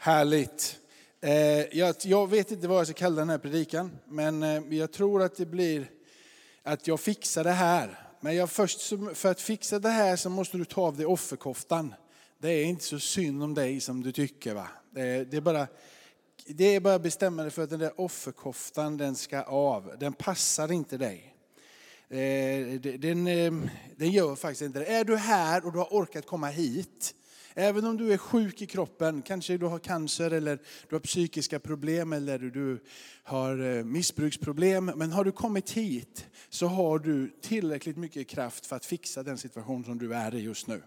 Härligt. Eh, jag, vet inte vad jag ska kalla den här predikan, men eh, jag tror att det blir att jag fixar det här. Men jag först, för att fixa det här så måste du ta av dig offerkoftan. Det är inte så synd om dig som du tycker. va? Det är, bara det är bara att bestämma dig för att den där offerkoftan den ska av. Den passar inte dig. Eh, den, den gör faktiskt inte det. Är du här och du har orkat komma hit, Även om du är sjuk i kroppen, kanske du har cancer eller du har psykiska problem eller du har eh, missbruksproblem. Men har du kommit hit så har du tillräckligt mycket kraft för att fixa den situation som du är i just nu.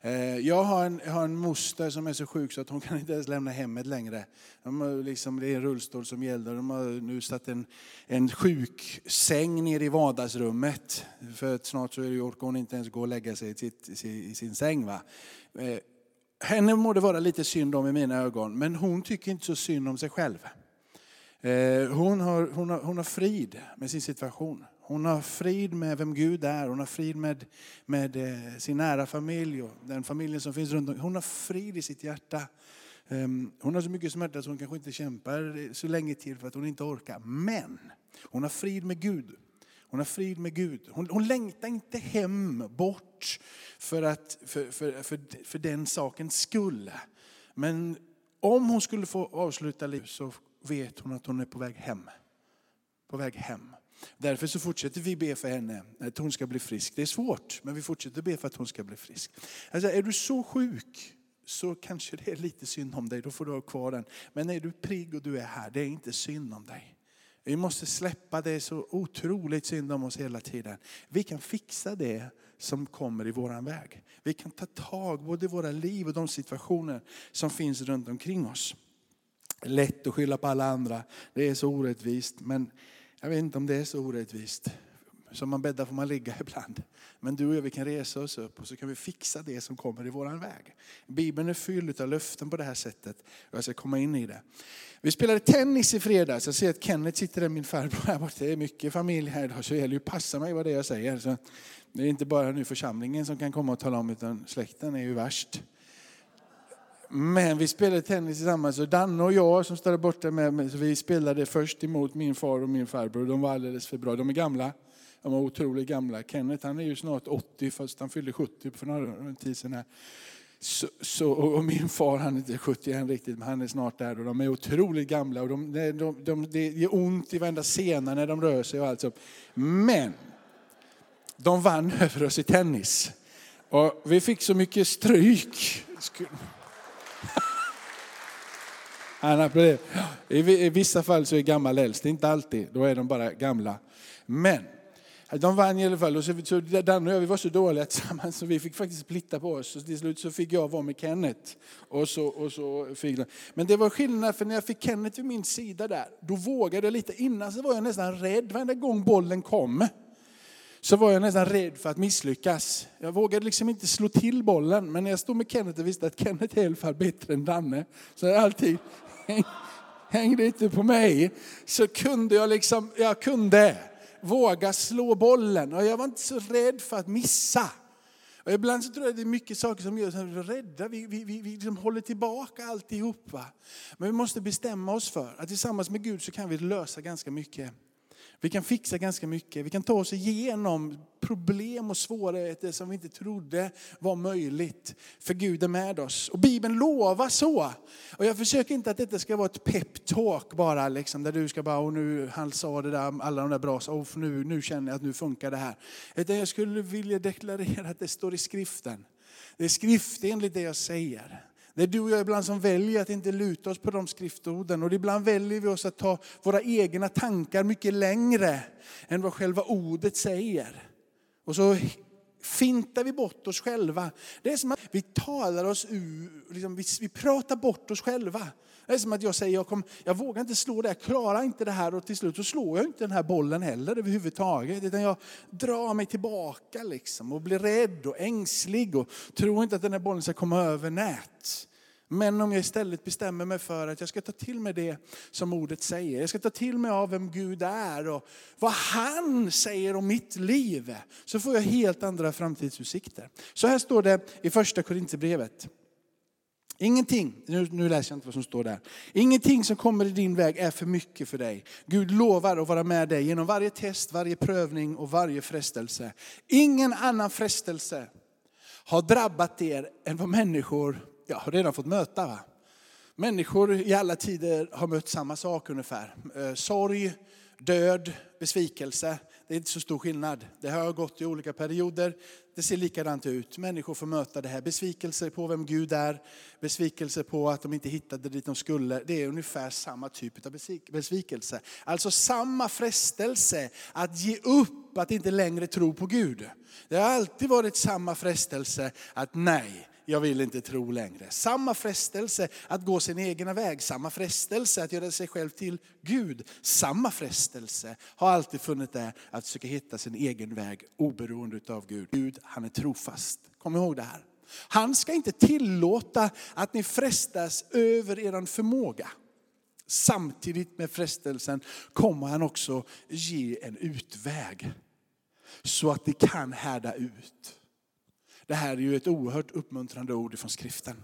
Eh, jag har en, jag har en moster som är så sjuk så att hon kan inte ens lämna hemmet längre. De har liksom, det är en rullstol som gäller. De har nu satt en, en sjuksäng nere i vardagsrummet. För att snart så orkar hon inte ens gå och lägga sig i, sitt, i sin säng. Va? Eh, henne må det vara lite synd om i mina ögon, men hon tycker inte så synd om sig själv. Eh, hon har, hon, har, hon har frid med sin situation. Hon har frid med vem Gud är, hon har frid med, med eh, sin nära familj och den familjen som finns runt omkring. Hon har frid i sitt hjärta. Ehm, hon har så mycket smärta så hon kanske inte kämpar så länge till för att hon inte orkar. Men hon har frid med Gud. Hon har frid med Gud. Hon, hon längtar inte hem bort för, att, för, för, för, för den sakens skull. Men om hon skulle få avsluta livet så vet hon att hon är på väg hem. På väg hem. Därför så fortsätter vi be för henne, att hon ska bli frisk. Det är svårt, men vi fortsätter be för att hon ska bli frisk. Alltså, är du så sjuk så kanske det är lite synd om dig, då får du ha kvar den. Men är du prigg och du är här, det är inte synd om dig. Vi måste släppa det så otroligt synd om oss hela tiden. Vi kan fixa det som kommer i våran väg. Vi kan ta tag både i våra liv och de situationer som finns runt omkring oss. Lätt att skylla på alla andra, det är så orättvist. Men jag vet inte om det är så orättvist. Som man bäddar får man ligga ibland. Men du och jag vi kan resa oss upp och så kan vi fixa det som kommer i våran väg. Bibeln är fylld av löften på det här sättet. Jag ska komma in i det. Vi spelade tennis i fredags. Jag ser att Kenneth sitter där, min farbror här borta. Det är mycket familj här idag så det gäller ju att passa mig vad det är jag säger. Så det är inte bara nu församlingen som kan komma och tala om utan släkten är ju värst. Men vi spelade tennis tillsammans och Danne och jag som stod borta med mig, så vi spelade först emot min far och min farbror. De var alldeles för bra. De är gamla. De var otroligt gamla. Kenneth han är ju snart 80 fast han fyllde 70 för några tid sedan. Här. Så, så, och min far han är inte 71 riktigt men han är snart där och de är otroligt gamla och de, de, de, de, det gör ont i varenda sena när de rör sig och allt så. Men de vann över oss i tennis. Och vi fick så mycket stryk. Han applåderar. I vissa fall så är gammal äldst, inte alltid. Då är de bara gamla. Men de vann i alla fall. Och så, så Danne och jag vi var så dåliga tillsammans så vi fick faktiskt splitta på oss. Och till slut så fick jag vara med Kenneth. Och så, och så fick de. Men det var skillnad för när jag fick Kenneth vid min sida där, då vågade jag lite. Innan så var jag nästan rädd varenda gång bollen kom. Så var jag nästan rädd för att misslyckas. Jag vågade liksom inte slå till bollen. Men när jag stod med Kenneth och visste att Kenneth är i alla fall bättre än Danne. Så jag alltid hängde inte på mig. Så kunde jag liksom, jag kunde våga slå bollen. Och jag var inte så rädd för att missa. Och ibland så tror jag det är mycket saker som gör oss rädda. Vi, vi, vi, vi liksom håller tillbaka alltihop. Va? Men vi måste bestämma oss för att tillsammans med Gud så kan vi lösa ganska mycket. Vi kan fixa ganska mycket. Vi kan ta oss igenom problem och svårigheter som vi inte trodde var möjligt. För Gud är med oss. Och Bibeln lovar så. Och jag försöker inte att detta ska vara ett peptalk bara, liksom, där du ska bara, och nu han sa det där, alla de där bra, så, nu, nu känner jag att nu funkar det här. Utan jag skulle vilja deklarera att det står i skriften. Det är skriftenligt det jag säger. Det är du och jag ibland som väljer att inte luta oss på de skriftorden. Och ibland väljer vi oss att ta våra egna tankar mycket längre än vad själva ordet säger. Och så fintar vi bort oss själva. Det är som att vi talar oss ur, liksom, vi, vi pratar bort oss själva. Det är som att jag säger, jag, kom, jag vågar inte slå det, jag klarar inte det här och till slut så slår jag inte den här bollen heller överhuvudtaget. Utan jag drar mig tillbaka liksom och blir rädd och ängslig och tror inte att den här bollen ska komma över nät. Men om jag istället bestämmer mig för att jag ska ta till mig det som ordet säger. Jag ska ta till mig av vem Gud är och vad han säger om mitt liv. Så får jag helt andra framtidsutsikter. Så här står det i första Korinthierbrevet. Ingenting, nu, nu läser jag inte vad som står där. Ingenting som kommer i din väg är för mycket för dig. Gud lovar att vara med dig genom varje test, varje prövning och varje frestelse. Ingen annan frestelse har drabbat er än vad människor ja, har redan fått möta. Va? Människor i alla tider har mött samma sak ungefär. Eh, sorg, död, besvikelse. Det är inte så stor skillnad. Det har gått i olika perioder. Det ser likadant ut. Människor får möta det här. Besvikelse på vem Gud är, besvikelse på att de inte hittade dit de skulle. Det är ungefär samma typ av besvikelse. Alltså samma frestelse att ge upp, att inte längre tro på Gud. Det har alltid varit samma frestelse att nej, jag vill inte tro längre. Samma frestelse att gå sin egen väg, samma frestelse att göra sig själv till Gud. Samma frestelse har alltid funnits där att försöka hitta sin egen väg oberoende av Gud. Gud, han är trofast. Kom ihåg det här. Han ska inte tillåta att ni frestas över er förmåga. Samtidigt med frestelsen kommer han också ge en utväg. Så att ni kan härda ut. Det här är ju ett oerhört uppmuntrande ord från skriften.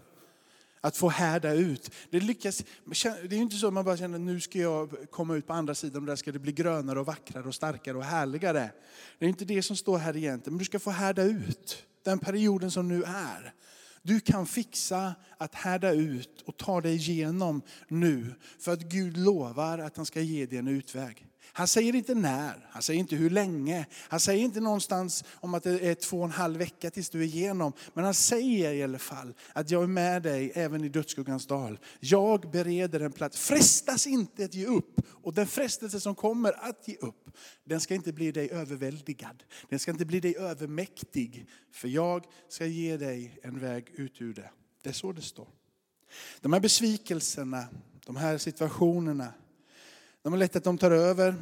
Att få härda ut. Det, lyckas, det är ju inte så att man bara känner att nu ska jag komma ut på andra sidan och där ska det bli grönare och vackrare och starkare och härligare. Det är inte det som står här egentligen, men du ska få härda ut den perioden som nu är. Du kan fixa att härda ut och ta dig igenom nu. För att Gud lovar att han ska ge dig en utväg. Han säger inte när, han säger inte hur länge. Han säger inte någonstans om att det är två och en halv vecka tills du är igenom. Men han säger i alla fall att jag är med dig även i dödsskuggans dal. Jag bereder en plats. Frestas inte att ge upp. Och den frestelse som kommer att ge upp, den ska inte bli dig överväldigad. Den ska inte bli dig övermäktig. För jag ska ge dig en väg ut ur det. Det är så det står. De här besvikelserna, de här situationerna, de har lätt att de tar över,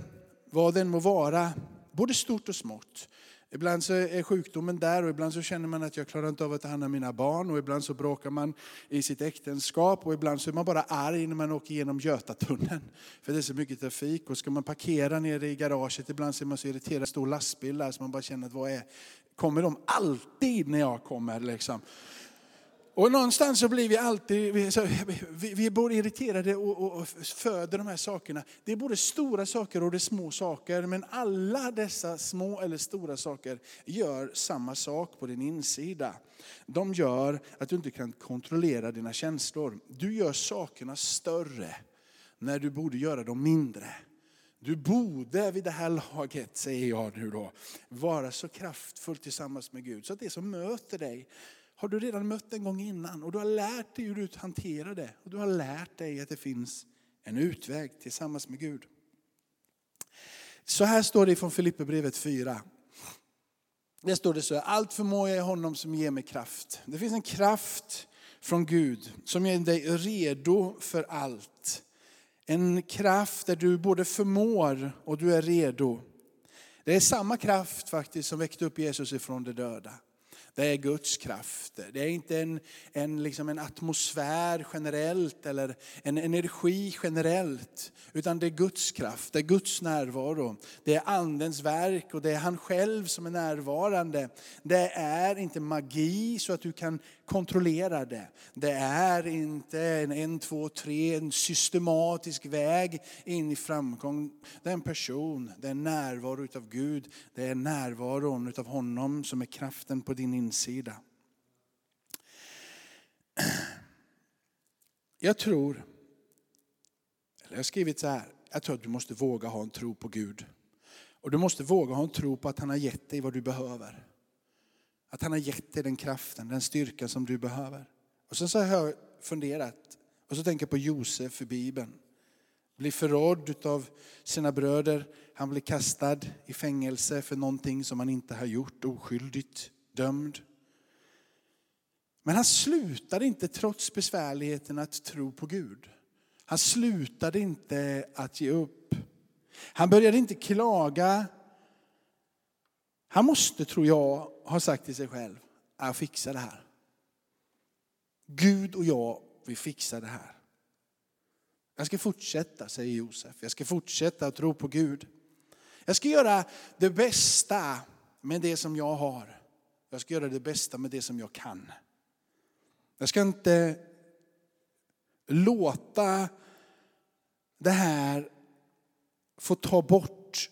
vad den må vara, både stort och smått. Ibland så är sjukdomen där och ibland så känner man att jag klarar inte av att ta hand om mina barn och ibland så bråkar man i sitt äktenskap och ibland så är man bara arg när man åker genom Götatunneln. För det är så mycket trafik och ska man parkera nere i garaget ibland så är man så irriterad, stor lastbil där så man bara känner att vad är, kommer de alltid när jag kommer liksom? Och någonstans så blir vi alltid, vi, så, vi, vi är både irriterade och, och, föder de här sakerna. Det är både stora saker och det är små saker. Men alla dessa små eller stora saker gör samma sak på din insida. De gör att du inte kan kontrollera dina känslor. Du gör sakerna större när du borde göra dem mindre. Du borde vid det här laget, säger jag nu då, vara så kraftfull tillsammans med Gud. Så att det som möter dig har du redan mött en gång innan och du har lärt dig hur du hanterar det. Och du har lärt dig att det finns en utväg tillsammans med Gud. Så här står det från Filipperbrevet 4. Det står det så här, allt förmår jag i honom som ger mig kraft. Det finns en kraft från Gud som gör dig redo för allt. En kraft där du både förmår och du är redo. Det är samma kraft faktiskt som väckte upp Jesus ifrån de döda. Det är Guds krafter. Det är inte en, en, liksom en atmosfär generellt eller en energi generellt. Utan det är Guds kraft, det är Guds närvaro. Det är andens verk och det är han själv som är närvarande. Det är inte magi så att du kan kontrollera det. Det är inte en, en två, tre, en systematisk väg in i framgång. Det är en person, det är närvaro utav Gud. Det är närvaron utav honom som är kraften på din insida. Jag tror, eller jag har skrivit så här, jag tror att du måste våga ha en tro på Gud. Och du måste våga ha en tro på att han har gett dig vad du behöver. Att han har gett dig den kraften, den styrkan som du behöver. Och sen så har jag funderat, och så tänker jag på Josef i Bibeln. Blir förrådd av sina bröder, han blir kastad i fängelse för någonting som han inte har gjort, oskyldigt dömd. Men han slutade inte trots besvärligheten att tro på Gud. Han slutade inte att ge upp. Han började inte klaga. Han måste, tror jag, ha sagt till sig själv, jag fixar det här. Gud och jag, vi fixar det här. Jag ska fortsätta, säger Josef. Jag ska fortsätta att tro på Gud. Jag ska göra det bästa med det som jag har. Jag ska göra det bästa med det som jag kan. Jag ska inte låta det här få ta bort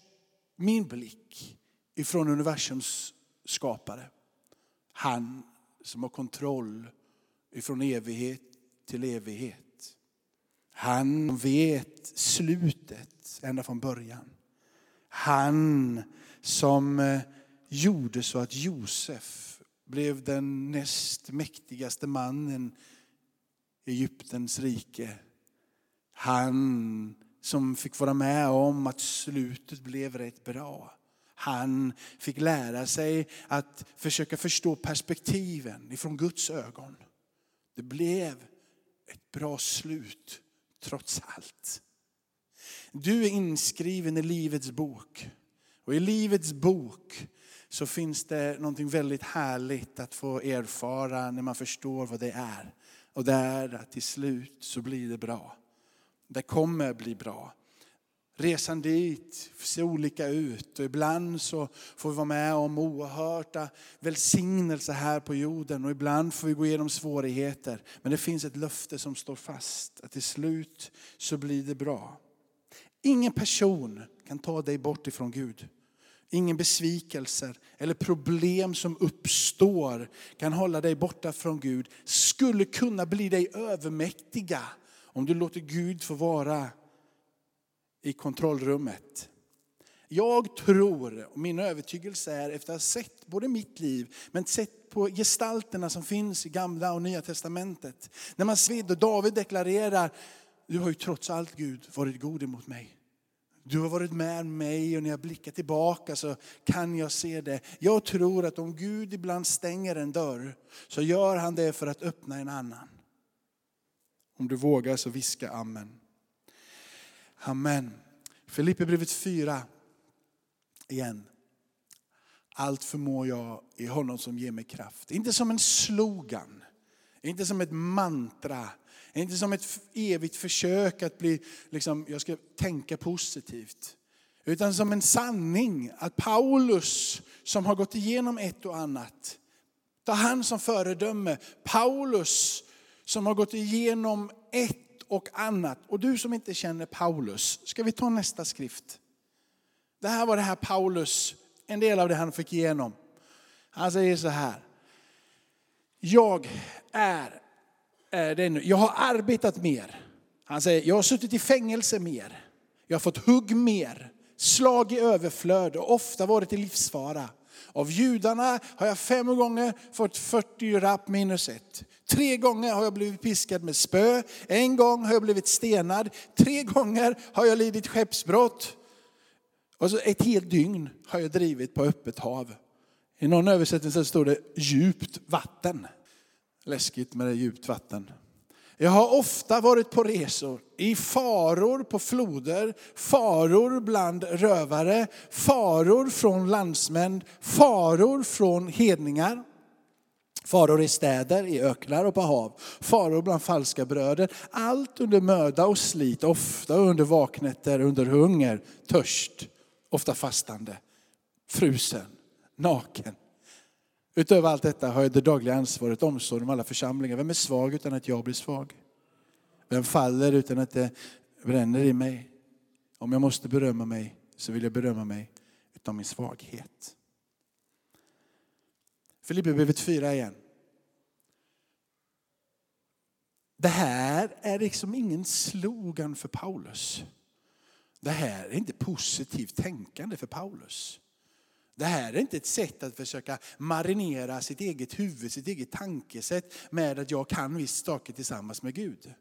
min blick ifrån universums skapare. Han som har kontroll ifrån evighet till evighet. Han vet slutet ända från början. Han som eh, gjorde så att Josef blev den näst mäktigaste mannen i Egyptens rike. Han som fick vara med om att slutet blev rätt bra. Han fick lära sig att försöka förstå perspektiven ifrån Guds ögon. Det blev ett bra slut trots allt. Du är inskriven i Livets bok. Och i Livets bok så finns det något väldigt härligt att få erfara när man förstår vad det är. Och det är att till slut så blir det bra. Det kommer bli bra. Resan dit ser olika ut och ibland så får vi vara med om oerhörda välsignelser här på jorden och ibland får vi gå igenom svårigheter. Men det finns ett löfte som står fast, att till slut så blir det bra. Ingen person kan ta dig bort ifrån Gud. Ingen besvikelser eller problem som uppstår kan hålla dig borta från Gud. Skulle kunna bli dig övermäktiga om du låter Gud få vara i kontrollrummet. Jag tror, och min övertygelse är efter att ha sett både mitt liv, men sett på gestalterna som finns i gamla och nya testamentet. När man ser och David deklarerar, du har ju trots allt Gud varit god emot mig. Du har varit med mig och när jag blickar tillbaka så kan jag se det. Jag tror att om Gud ibland stänger en dörr så gör han det för att öppna en annan. Om du vågar så viska amen. Amen. Filipperbrevet 4 igen. Allt förmår jag i honom som ger mig kraft. Inte som en slogan, inte som ett mantra, inte som ett evigt försök att bli, liksom, jag ska tänka positivt. Utan som en sanning att Paulus som har gått igenom ett och annat, ta han som föredöme. Paulus som har gått igenom ett och annat. Och du som inte känner Paulus, ska vi ta nästa skrift? Det här var det här Paulus, en del av det han fick igenom. Han säger så här. Jag är, Eh, det nu. jag har arbetat mer. Han säger, jag har suttit i fängelse mer. Jag har fått hugg mer, slag i överflöd och ofta varit i livsfara. Av judarna har jag fem gånger fått 40 rapp minus ett. Tre gånger har jag blivit piskad med spö. En gång har jag blivit stenad. Tre gånger har jag lidit skeppsbrott. Och så ett helt dygn har jag drivit på öppet hav. I någon översättning så står det djupt vatten. Läskigt med det djupt vatten. Jag har ofta varit på resor, i faror på floder, faror bland rövare, faror från landsmän, faror från hedningar. Faror i städer, i öknar och på hav. Faror bland falska bröder. Allt under möda och slit, ofta under vaknätter, under hunger, törst, ofta fastande, frusen, naken. Utöver allt detta har jag det dagliga ansvaret, omsorgen om alla församlingar. Vem är svag utan att jag blir svag? Vem faller utan att det bränner i mig? Om jag måste berömma mig så vill jag berömma mig utav min svaghet. Filipperbrevet 4 igen. Det här är liksom ingen slogan för Paulus. Det här är inte positivt tänkande för Paulus. Det här är inte ett sätt att försöka marinera sitt eget huvud, sitt eget tankesätt med att jag kan visst saker tillsammans med Gud.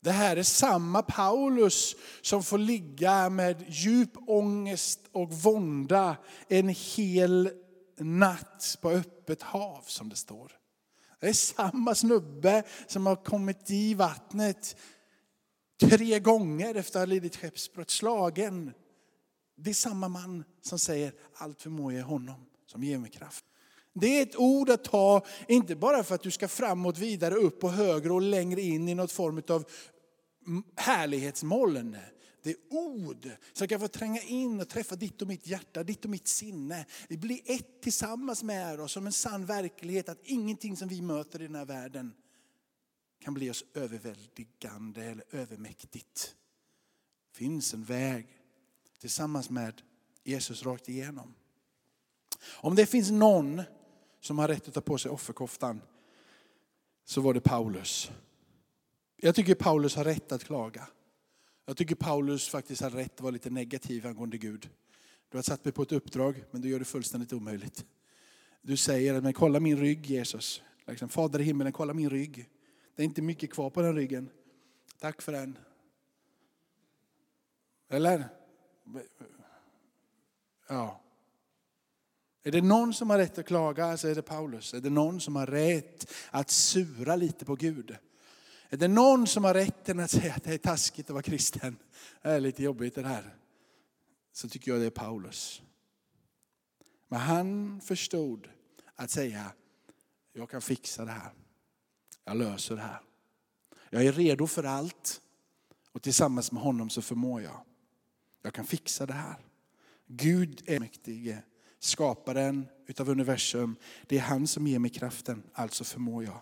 Det här är samma Paulus som får ligga med djup ångest och vånda en hel natt på öppet hav som det står. Det är samma snubbe som har kommit i vattnet tre gånger efter att ha lidit skeppsbrott, slagen. Det är samma man som säger allt förmår jag honom som ger mig kraft. Det är ett ord att ta, inte bara för att du ska framåt, vidare, upp och högre och längre in i något form av härlighetsmoln. Det är ord som kan få tränga in och träffa ditt och mitt hjärta, ditt och mitt sinne. Vi blir ett tillsammans med oss som en sann verklighet att ingenting som vi möter i den här världen kan bli oss överväldigande eller övermäktigt. Det finns en väg tillsammans med Jesus rakt igenom. Om det finns någon som har rätt att ta på sig offerkoftan så var det Paulus. Jag tycker Paulus har rätt att klaga. Jag tycker Paulus faktiskt har rätt att vara lite negativ angående Gud. Du har satt mig på ett uppdrag, men du gör det fullständigt omöjligt. Du säger, men kolla min rygg Jesus. Liksom, Fader i himmelen, kolla min rygg. Det är inte mycket kvar på den ryggen. Tack för den. Eller? Ja. Är det någon som har rätt att klaga så är det Paulus. Är det någon som har rätt att sura lite på Gud? Är det någon som har rätten att säga att det är taskigt att vara kristen? Det är lite jobbigt det här. Så tycker jag det är Paulus. Men han förstod att säga, jag kan fixa det här. Jag löser det här. Jag är redo för allt och tillsammans med honom så förmår jag. Jag kan fixa det här. Gud är mäktig, skaparen utav universum. Det är han som ger mig kraften, alltså förmår jag.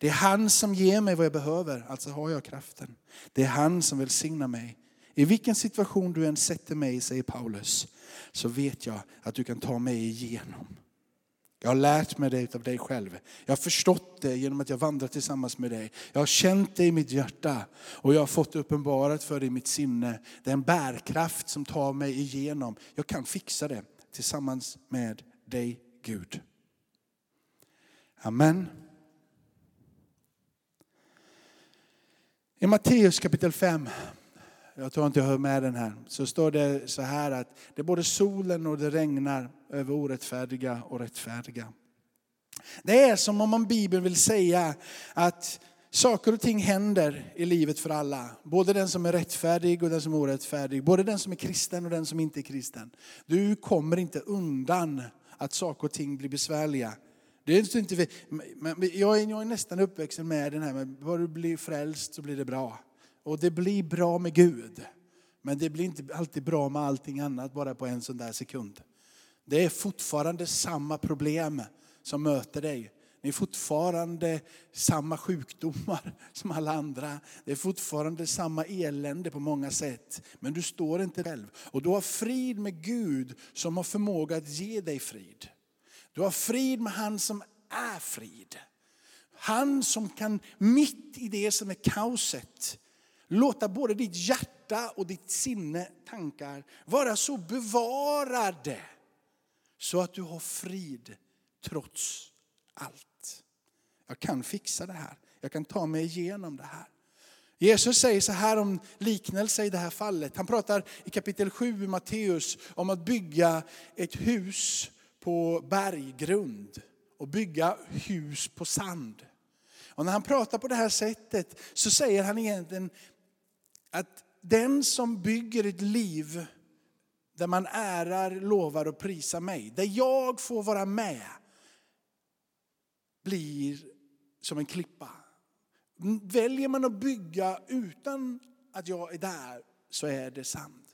Det är han som ger mig vad jag behöver, alltså har jag kraften. Det är han som välsignar mig. I vilken situation du än sätter mig, säger Paulus, så vet jag att du kan ta mig igenom. Jag har lärt mig det av dig själv. Jag har förstått det genom att jag vandrat tillsammans med dig. Jag har känt det i mitt hjärta och jag har fått uppenbarat för dig i mitt sinne. Det är en bärkraft som tar mig igenom. Jag kan fixa det tillsammans med dig Gud. Amen. I Matteus kapitel 5, jag tror inte jag hör med den här, så står det så här att det är både solen och det regnar över orättfärdiga och rättfärdiga. Det är som om Bibeln vill säga att saker och ting händer i livet för alla. Både den som är rättfärdig och den som är orättfärdig. Både den som är kristen och den som inte är kristen. Du kommer inte undan att saker och ting blir besvärliga. Det är inte, jag, är, jag är nästan uppväxt med den här, men bara du blir frälst så blir det bra. Och det blir bra med Gud. Men det blir inte alltid bra med allting annat bara på en sån där sekund. Det är fortfarande samma problem som möter dig. Det är fortfarande samma sjukdomar som alla andra. Det är fortfarande samma elände på många sätt. Men du står inte själv. Och du har frid med Gud som har förmåga att ge dig frid. Du har frid med han som är frid. Han som kan mitt i det som är kaoset låta både ditt hjärta och ditt sinne, tankar vara så bevarade så att du har frid trots allt. Jag kan fixa det här. Jag kan ta mig igenom det här. Jesus säger så här om liknelse i det här fallet. Han pratar i kapitel 7 i Matteus om att bygga ett hus på berggrund och bygga hus på sand. Och när han pratar på det här sättet så säger han egentligen att den som bygger ett liv där man ärar, lovar och prisar mig, där jag får vara med, blir som en klippa. Väljer man att bygga utan att jag är där så är det sant.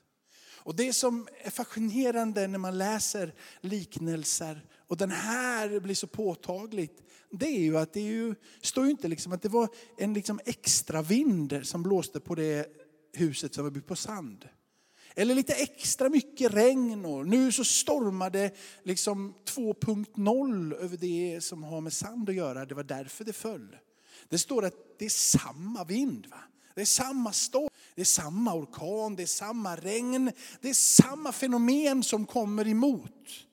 Och det som är fascinerande när man läser liknelser och den här blir så påtagligt, det är ju att det är ju, står ju inte liksom att det var en liksom extra vind som blåste på det huset som var byggt på sand. Eller lite extra mycket regn och nu så stormade liksom 2.0 över det som har med sand att göra. Det var därför det föll. Det står att det är samma vind. Va? Det är samma storm, det är samma orkan, det är samma regn. Det är samma fenomen som kommer emot.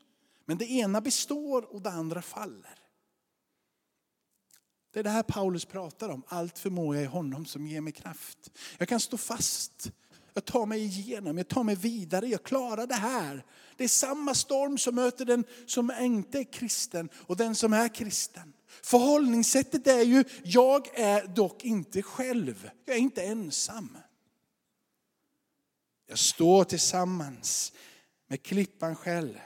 Men det ena består och det andra faller. Det är det här Paulus pratar om. Allt förmår jag i honom som ger mig kraft. Jag kan stå fast. Jag tar mig igenom, jag tar mig vidare, jag klarar det här. Det är samma storm som möter den som inte är kristen och den som är kristen. Förhållningssättet är ju, jag är dock inte själv. Jag är inte ensam. Jag står tillsammans med klippan själv.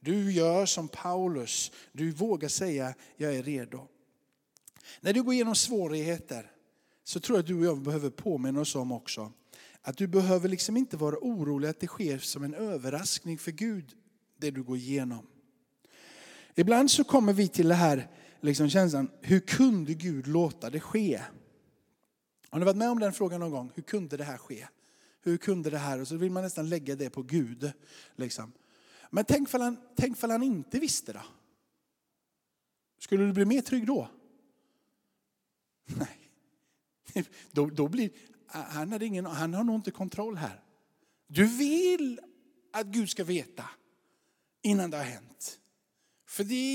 Du gör som Paulus, du vågar säga jag är redo. När du går igenom svårigheter så tror jag att du och jag behöver påminna oss om också att du behöver liksom inte vara orolig att det sker som en överraskning för Gud, det du går igenom. Ibland så kommer vi till det här liksom känslan, hur kunde Gud låta det ske? Har ni varit med om den frågan någon gång? Hur kunde det här ske? Hur kunde det här? Och så vill man nästan lägga det på Gud. Liksom. Men tänk för han, tänk för han inte visste då? Skulle du bli mer trygg då? Nej. Då, då blir, han, hade ingen, han har nog inte kontroll här. Du vill att Gud ska veta innan det har hänt. För det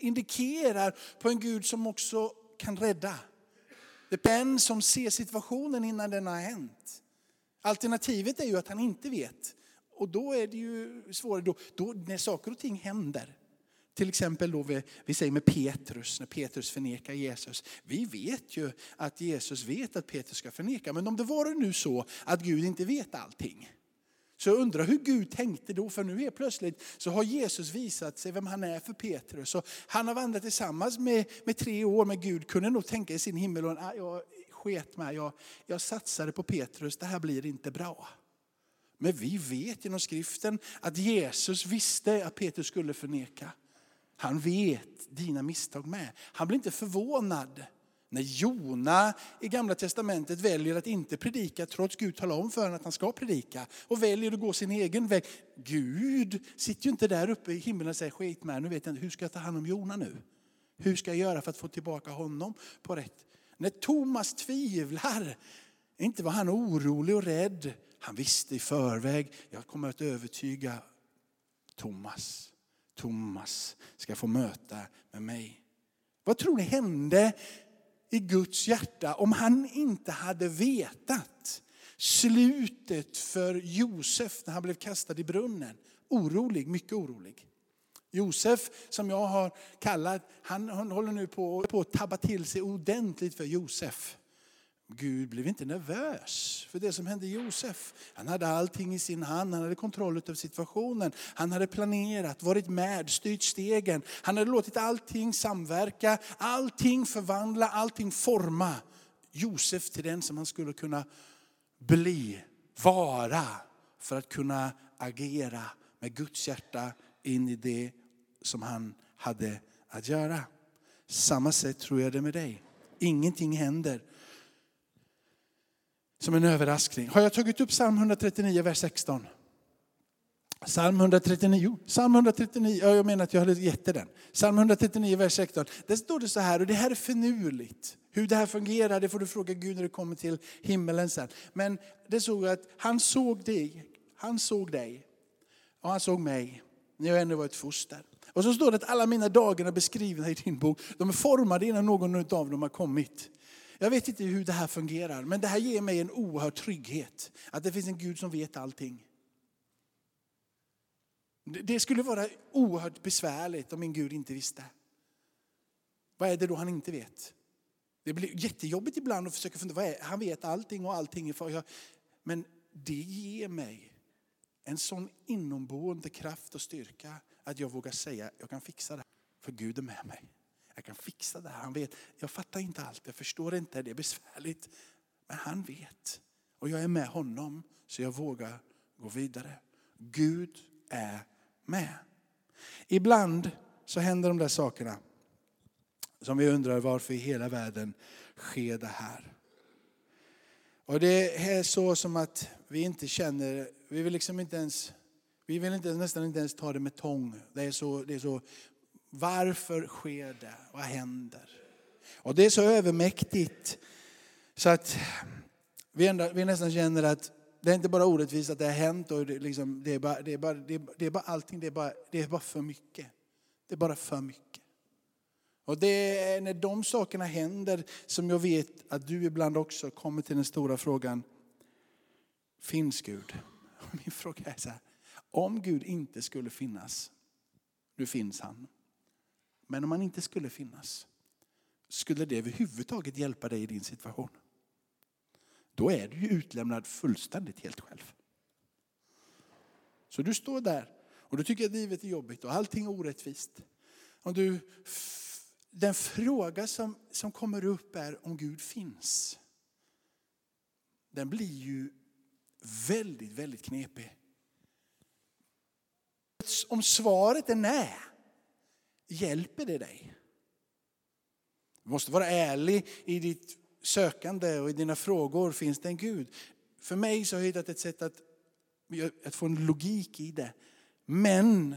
indikerar på en Gud som också kan rädda. Det är en som ser situationen innan den har hänt. Alternativet är ju att han inte vet. Och då är det ju svårare. Då, då, när saker och ting händer. Till exempel då vi, vi säger med Petrus, när Petrus förnekar Jesus. Vi vet ju att Jesus vet att Petrus ska förneka. Men om det vore nu så att Gud inte vet allting. Så jag undrar hur Gud tänkte då, för nu är plötsligt så har Jesus visat sig vem han är för Petrus. Och han har vandrat tillsammans med, med tre år med Gud, kunde nog tänka i sin himmel, och, ah, jag sket med. jag, jag satsade på Petrus, det här blir inte bra. Men vi vet genom skriften att Jesus visste att Petrus skulle förneka. Han vet dina misstag med. Han blir inte förvånad när Jona i gamla testamentet väljer att inte predika trots Gud talar om för honom att han ska predika och väljer att gå sin egen väg. Gud sitter ju inte där uppe i himlen och säger skit med nu vet jag inte, hur ska jag ta hand om Jona nu? Hur ska jag göra för att få tillbaka honom på rätt? När Thomas tvivlar, inte var han orolig och rädd. Han visste i förväg, jag kommer att övertyga Thomas. Thomas ska få möta med mig. Vad tror ni hände i Guds hjärta om han inte hade vetat slutet för Josef när han blev kastad i brunnen. Orolig, mycket orolig. Josef, som jag har kallat, han, håller nu på, på att tabba till sig ordentligt för Josef. Gud blev inte nervös för det som hände Josef. Han hade allting i sin hand, han hade kontroll över situationen. Han hade planerat, varit med, styrt stegen. Han hade låtit allting samverka, allting förvandla, allting forma Josef till den som han skulle kunna bli, vara för att kunna agera med Guds hjärta in i det som han hade att göra. Samma sätt tror jag det är med dig. Ingenting händer som en överraskning. Har jag tagit upp psalm 139, vers 16? Psalm 139, psalm 139, ja, jag menar att jag hade gett den. Psalm 139, vers 16. Där står det så här, och det här är finurligt. Hur det här fungerar det får du fråga Gud när du kommer till himmelen sen. Men det såg att han såg dig, han såg dig och han såg mig när jag ännu var ett foster. Och så står det att alla mina dagar är beskrivna i din bok. De är formade innan någon av dem har kommit. Jag vet inte hur det här fungerar, men det här ger mig en oerhörd trygghet. Att det finns en Gud som vet allting. Det skulle vara oerhört besvärligt om min Gud inte visste. Vad är det då han inte vet? Det blir jättejobbigt ibland att försöka fundera, vad är, han vet allting och allting är för. Men det ger mig en sån inomboende kraft och styrka att jag vågar säga, jag kan fixa det. För Gud är med mig jag kan fixa det här. Han vet, jag fattar inte allt, jag förstår inte, det är besvärligt. Men han vet. Och jag är med honom så jag vågar gå vidare. Gud är med. Ibland så händer de där sakerna som vi undrar varför i hela världen sker det här. Och det är så som att vi inte känner, vi vill liksom inte ens, vi vill inte, nästan inte ens ta det med tång. Det är så, det är så varför sker det? Vad händer? Och det är så övermäktigt så att vi, ändå, vi nästan känner att det är inte bara orättvist att det har hänt och det, liksom, det, är, bara, det, är, bara, det, är, det är bara allting, det är bara, det är bara för mycket. Det är bara för mycket. Och det är när de sakerna händer som jag vet att du ibland också kommer till den stora frågan, finns Gud? Min fråga är så här, om Gud inte skulle finnas, nu finns han. Men om han inte skulle finnas, skulle det överhuvudtaget hjälpa dig i din situation? Då är du ju utlämnad fullständigt helt själv. Så du står där och du tycker att livet är jobbigt och allting är orättvist. Och du, den fråga som, som kommer upp är om Gud finns. Den blir ju väldigt, väldigt knepig. Om svaret är nej, Hjälper det dig? Du måste vara ärlig i ditt sökande och i dina frågor finns det en Gud. För mig så har jag hittat ett sätt att, att få en logik i det. Men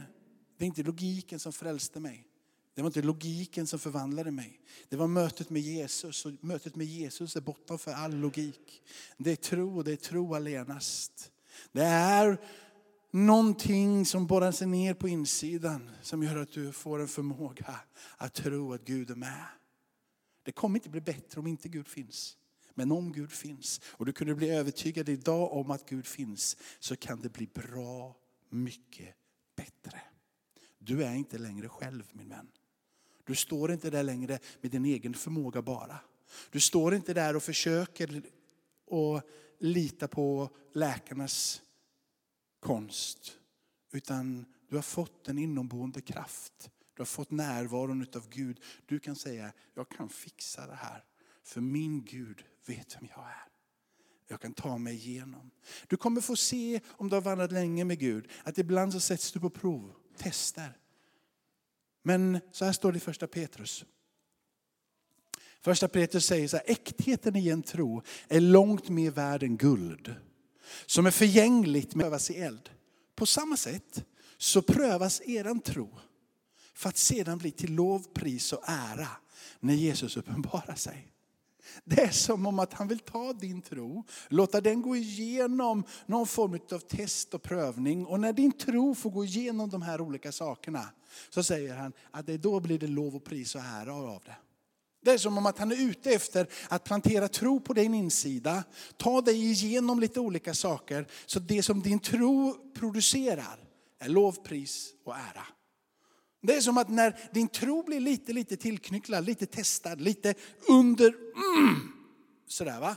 det är inte logiken som frälste mig. Det var inte logiken som förvandlade mig. Det var mötet med Jesus. Och mötet med Jesus är bortom för all logik. Det är tro och det är tro allenast. Det är någonting som borrar sig ner på insidan som gör att du får en förmåga att tro att Gud är med. Det kommer inte bli bättre om inte Gud finns. Men om Gud finns och du kunde bli övertygad idag om att Gud finns så kan det bli bra mycket bättre. Du är inte längre själv min vän. Du står inte där längre med din egen förmåga bara. Du står inte där och försöker att lita på läkarnas konst. Utan du har fått en inomboende kraft. Du har fått närvaron av Gud. Du kan säga, jag kan fixa det här. För min Gud vet vem jag är. Jag kan ta mig igenom. Du kommer få se, om du har vandrat länge med Gud, att ibland så sätts du på prov, tester. Men så här står det i första Petrus. Första Petrus säger så här, äktheten i en tro är långt mer värd än guld. Som är förgängligt men prövas i eld. På samma sätt så prövas eran tro för att sedan bli till lov, pris och ära när Jesus uppenbarar sig. Det är som om att han vill ta din tro, låta den gå igenom någon form av test och prövning. Och när din tro får gå igenom de här olika sakerna så säger han att det då blir det lov och pris och ära av det. Det är som om att han är ute efter att plantera tro på din insida, ta dig igenom lite olika saker. Så det som din tro producerar är lovpris och ära. Det är som att när din tro blir lite, lite tillknycklad, lite testad, lite under, mm, sådär va.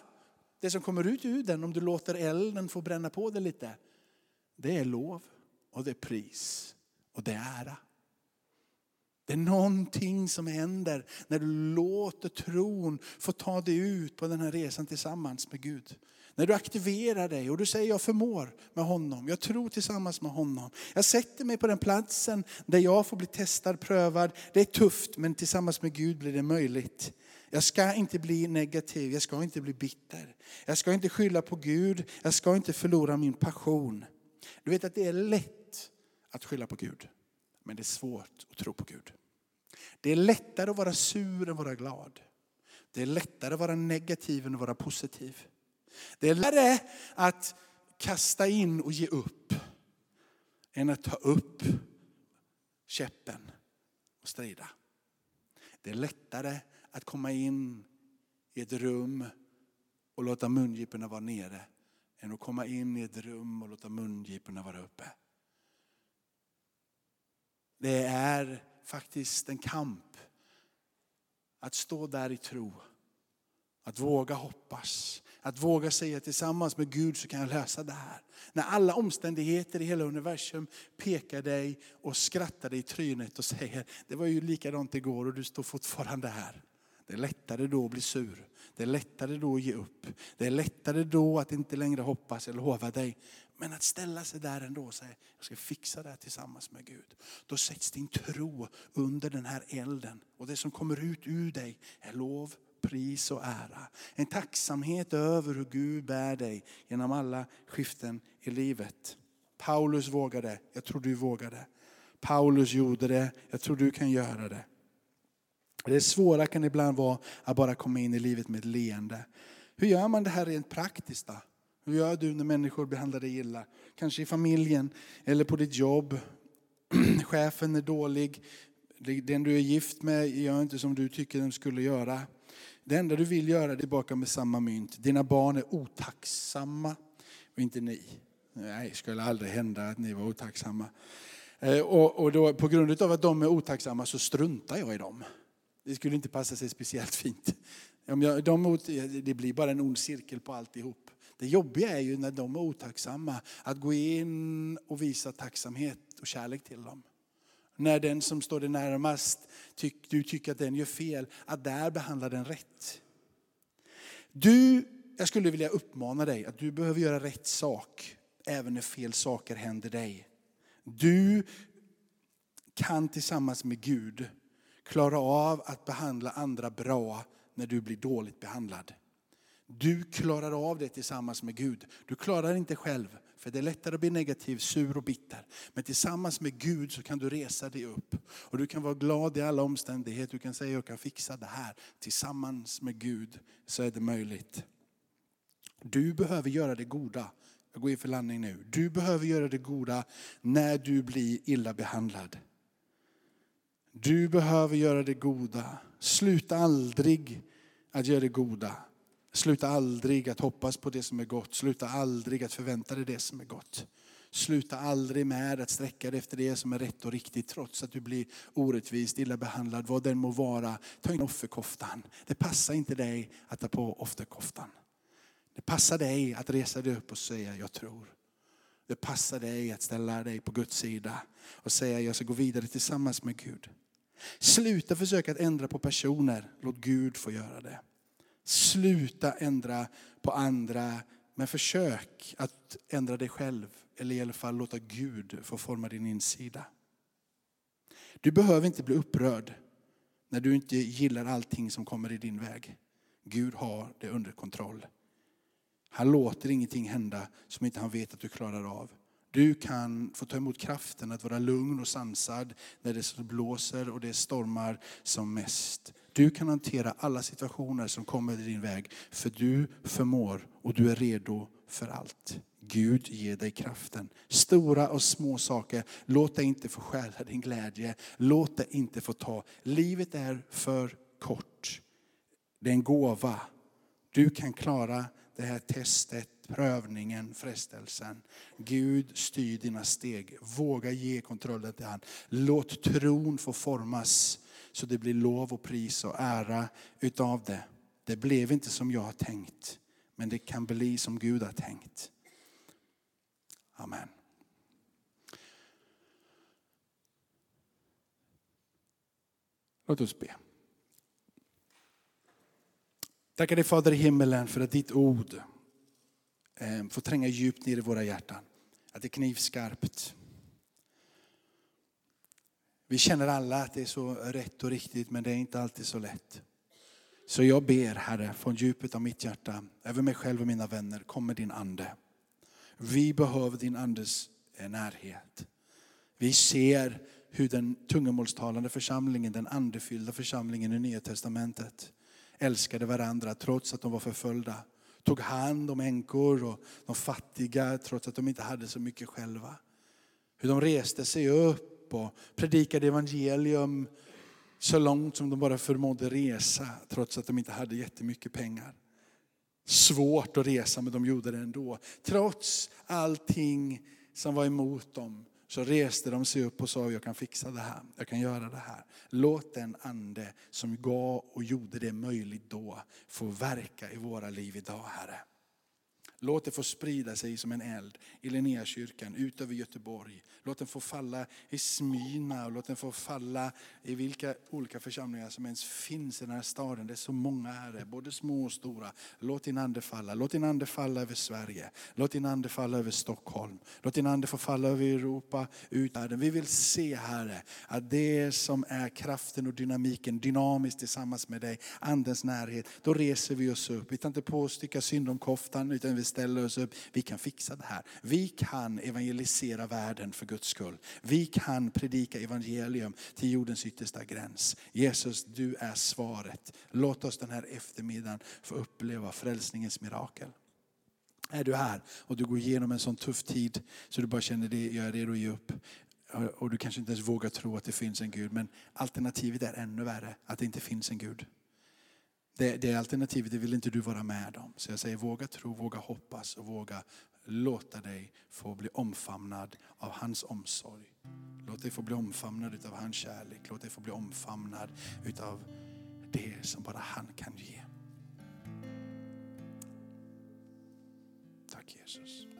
Det som kommer ut ur den om du låter elden få bränna på det lite, det är lov och det är pris och det är ära. Det är någonting som händer när du låter tron få ta dig ut på den här resan tillsammans med Gud. När du aktiverar dig och du säger jag förmår med honom, jag tror tillsammans med honom. Jag sätter mig på den platsen där jag får bli testad, prövad. Det är tufft men tillsammans med Gud blir det möjligt. Jag ska inte bli negativ, jag ska inte bli bitter. Jag ska inte skylla på Gud, jag ska inte förlora min passion. Du vet att det är lätt att skylla på Gud. Men det är svårt att tro på Gud. Det är lättare att vara sur än att vara glad. Det är lättare att vara negativ än att vara positiv. Det är lättare att kasta in och ge upp än att ta upp käppen och strida. Det är lättare att komma in i ett rum och låta mungiporna vara nere än att komma in i ett rum och låta mungiporna vara uppe. Det är faktiskt en kamp att stå där i tro. Att våga hoppas. Att våga säga tillsammans med Gud så kan jag lösa det här. När alla omständigheter i hela universum pekar dig och skrattar dig i trynet och säger det var ju likadant igår och du står fortfarande här. Det är lättare då att bli sur. Det är lättare då att ge upp. Det är lättare då att inte längre hoppas eller lova dig. Men att ställa sig där ändå och säga, jag ska fixa det här tillsammans med Gud. Då sätts din tro under den här elden. Och det som kommer ut ur dig är lov, pris och ära. En tacksamhet över hur Gud bär dig genom alla skiften i livet. Paulus vågade, jag tror du vågade. Paulus gjorde det, jag tror du kan göra det. Det svåra kan ibland vara att bara komma in i livet med ett leende. Hur gör man det här rent praktiskt då? Hur gör du när människor behandlar dig illa? Kanske i familjen eller på ditt jobb. Chefen är dålig. Den du är gift med gör inte som du tycker den skulle göra. Det enda du vill göra är baka med samma mynt. Dina barn är otacksamma och inte ni. Nej, det skulle aldrig hända att ni var otacksamma. Eh, och, och då, på grund av att de är otacksamma så struntar jag i dem. Det skulle inte passa sig speciellt fint. Om jag, de, det blir bara en ond cirkel på alltihop. Det jobbiga är ju när de är otacksamma, att gå in och visa tacksamhet och kärlek till dem. När den som står dig närmast, tyck, du tycker att den gör fel, att där behandla den rätt. Du, jag skulle vilja uppmana dig att du behöver göra rätt sak även när fel saker händer dig. Du kan tillsammans med Gud klara av att behandla andra bra när du blir dåligt behandlad. Du klarar av det tillsammans med Gud. Du klarar det inte själv, för det är lättare att bli negativ, sur och bitter. Men tillsammans med Gud så kan du resa dig upp. Och du kan vara glad i alla omständigheter. Du kan säga, jag kan fixa det här. Tillsammans med Gud så är det möjligt. Du behöver göra det goda. Jag går in för landning nu. Du behöver göra det goda när du blir illa behandlad. Du behöver göra det goda. Sluta aldrig att göra det goda. Sluta aldrig att hoppas på det som är gott. Sluta aldrig att förvänta dig det som är gott. Sluta aldrig med att sträcka dig efter det som är rätt och riktigt trots att du blir orättvist, illa behandlad, vad den må vara. Ta in offerkoftan. Det passar inte dig att ta på offerkoftan. Det passar dig att resa dig upp och säga jag tror. Det passar dig att ställa dig på Guds sida och säga jag ska gå vidare tillsammans med Gud. Sluta försöka att ändra på personer, låt Gud få göra det. Sluta ändra på andra, men försök att ändra dig själv. Eller i alla fall låta Gud få forma din insida. Du behöver inte bli upprörd när du inte gillar allting som kommer i din väg. Gud har det under kontroll. Han låter ingenting hända som inte han vet att du klarar av. Du kan få ta emot kraften att vara lugn och sansad när det blåser och det stormar som mest. Du kan hantera alla situationer som kommer i din väg, för du förmår och du är redo för allt. Gud ger dig kraften. Stora och små saker, låt dig inte få stjäla din glädje. Låt dig inte få ta. Livet är för kort. Det är en gåva. Du kan klara det här testet, prövningen, frestelsen. Gud styr dina steg. Våga ge kontrollen till han. Låt tron få formas så det blir lov och pris och ära utav det. Det blev inte som jag har tänkt, men det kan bli som Gud har tänkt. Amen. Låt oss be. Tackar dig Fader i himmelen för att ditt ord eh, får tränga djupt ner i våra hjärtan. Att det är knivskarpt. Vi känner alla att det är så rätt och riktigt men det är inte alltid så lätt. Så jag ber Herre från djupet av mitt hjärta, över mig själv och mina vänner, kom med din ande. Vi behöver din andes eh, närhet. Vi ser hur den tungomålstalande församlingen, den andefyllda församlingen i Nya Testamentet älskade varandra trots att de var förföljda. Tog hand om änkor och de fattiga trots att de inte hade så mycket själva. Hur de reste sig upp och predikade evangelium så långt som de bara förmådde resa trots att de inte hade jättemycket pengar. Svårt att resa men de gjorde det ändå. Trots allting som var emot dem så reste de sig upp och sa, jag kan fixa det här, jag kan göra det här. Låt den ande som gav och gjorde det möjligt då få verka i våra liv idag, Herre. Låt det få sprida sig som en eld i Linnéakyrkan, ut över Göteborg. Låt den få falla i Smyna och låt den få falla i vilka olika församlingar som ens finns i den här staden. Det är så många här, både små och stora. Låt din ande falla. Låt din ande falla över Sverige. Låt din ande falla över Stockholm. Låt din ande få falla över Europa, ut världen. Vi vill se Herre, att det som är kraften och dynamiken, dynamiskt tillsammans med dig, andens närhet, då reser vi oss upp. Vi tar inte på oss stycka synd om koftan, utan vi ställer oss upp. Vi kan fixa det här. Vi kan evangelisera världen för Guds skull. Vi kan predika evangelium till jordens yttersta gräns. Jesus, du är svaret. Låt oss den här eftermiddagen få uppleva frälsningens mirakel. Är du här och du går igenom en sån tuff tid så du bara känner det, jag är redo att ge upp. Och du kanske inte ens vågar tro att det finns en Gud. Men alternativet är ännu värre, att det inte finns en Gud. Det, det alternativet det vill inte du vara med om. Så jag säger våga tro, våga hoppas och våga låta dig få bli omfamnad av hans omsorg. Låt dig få bli omfamnad utav hans kärlek. Låt dig få bli omfamnad utav det som bara han kan ge. Tack Jesus.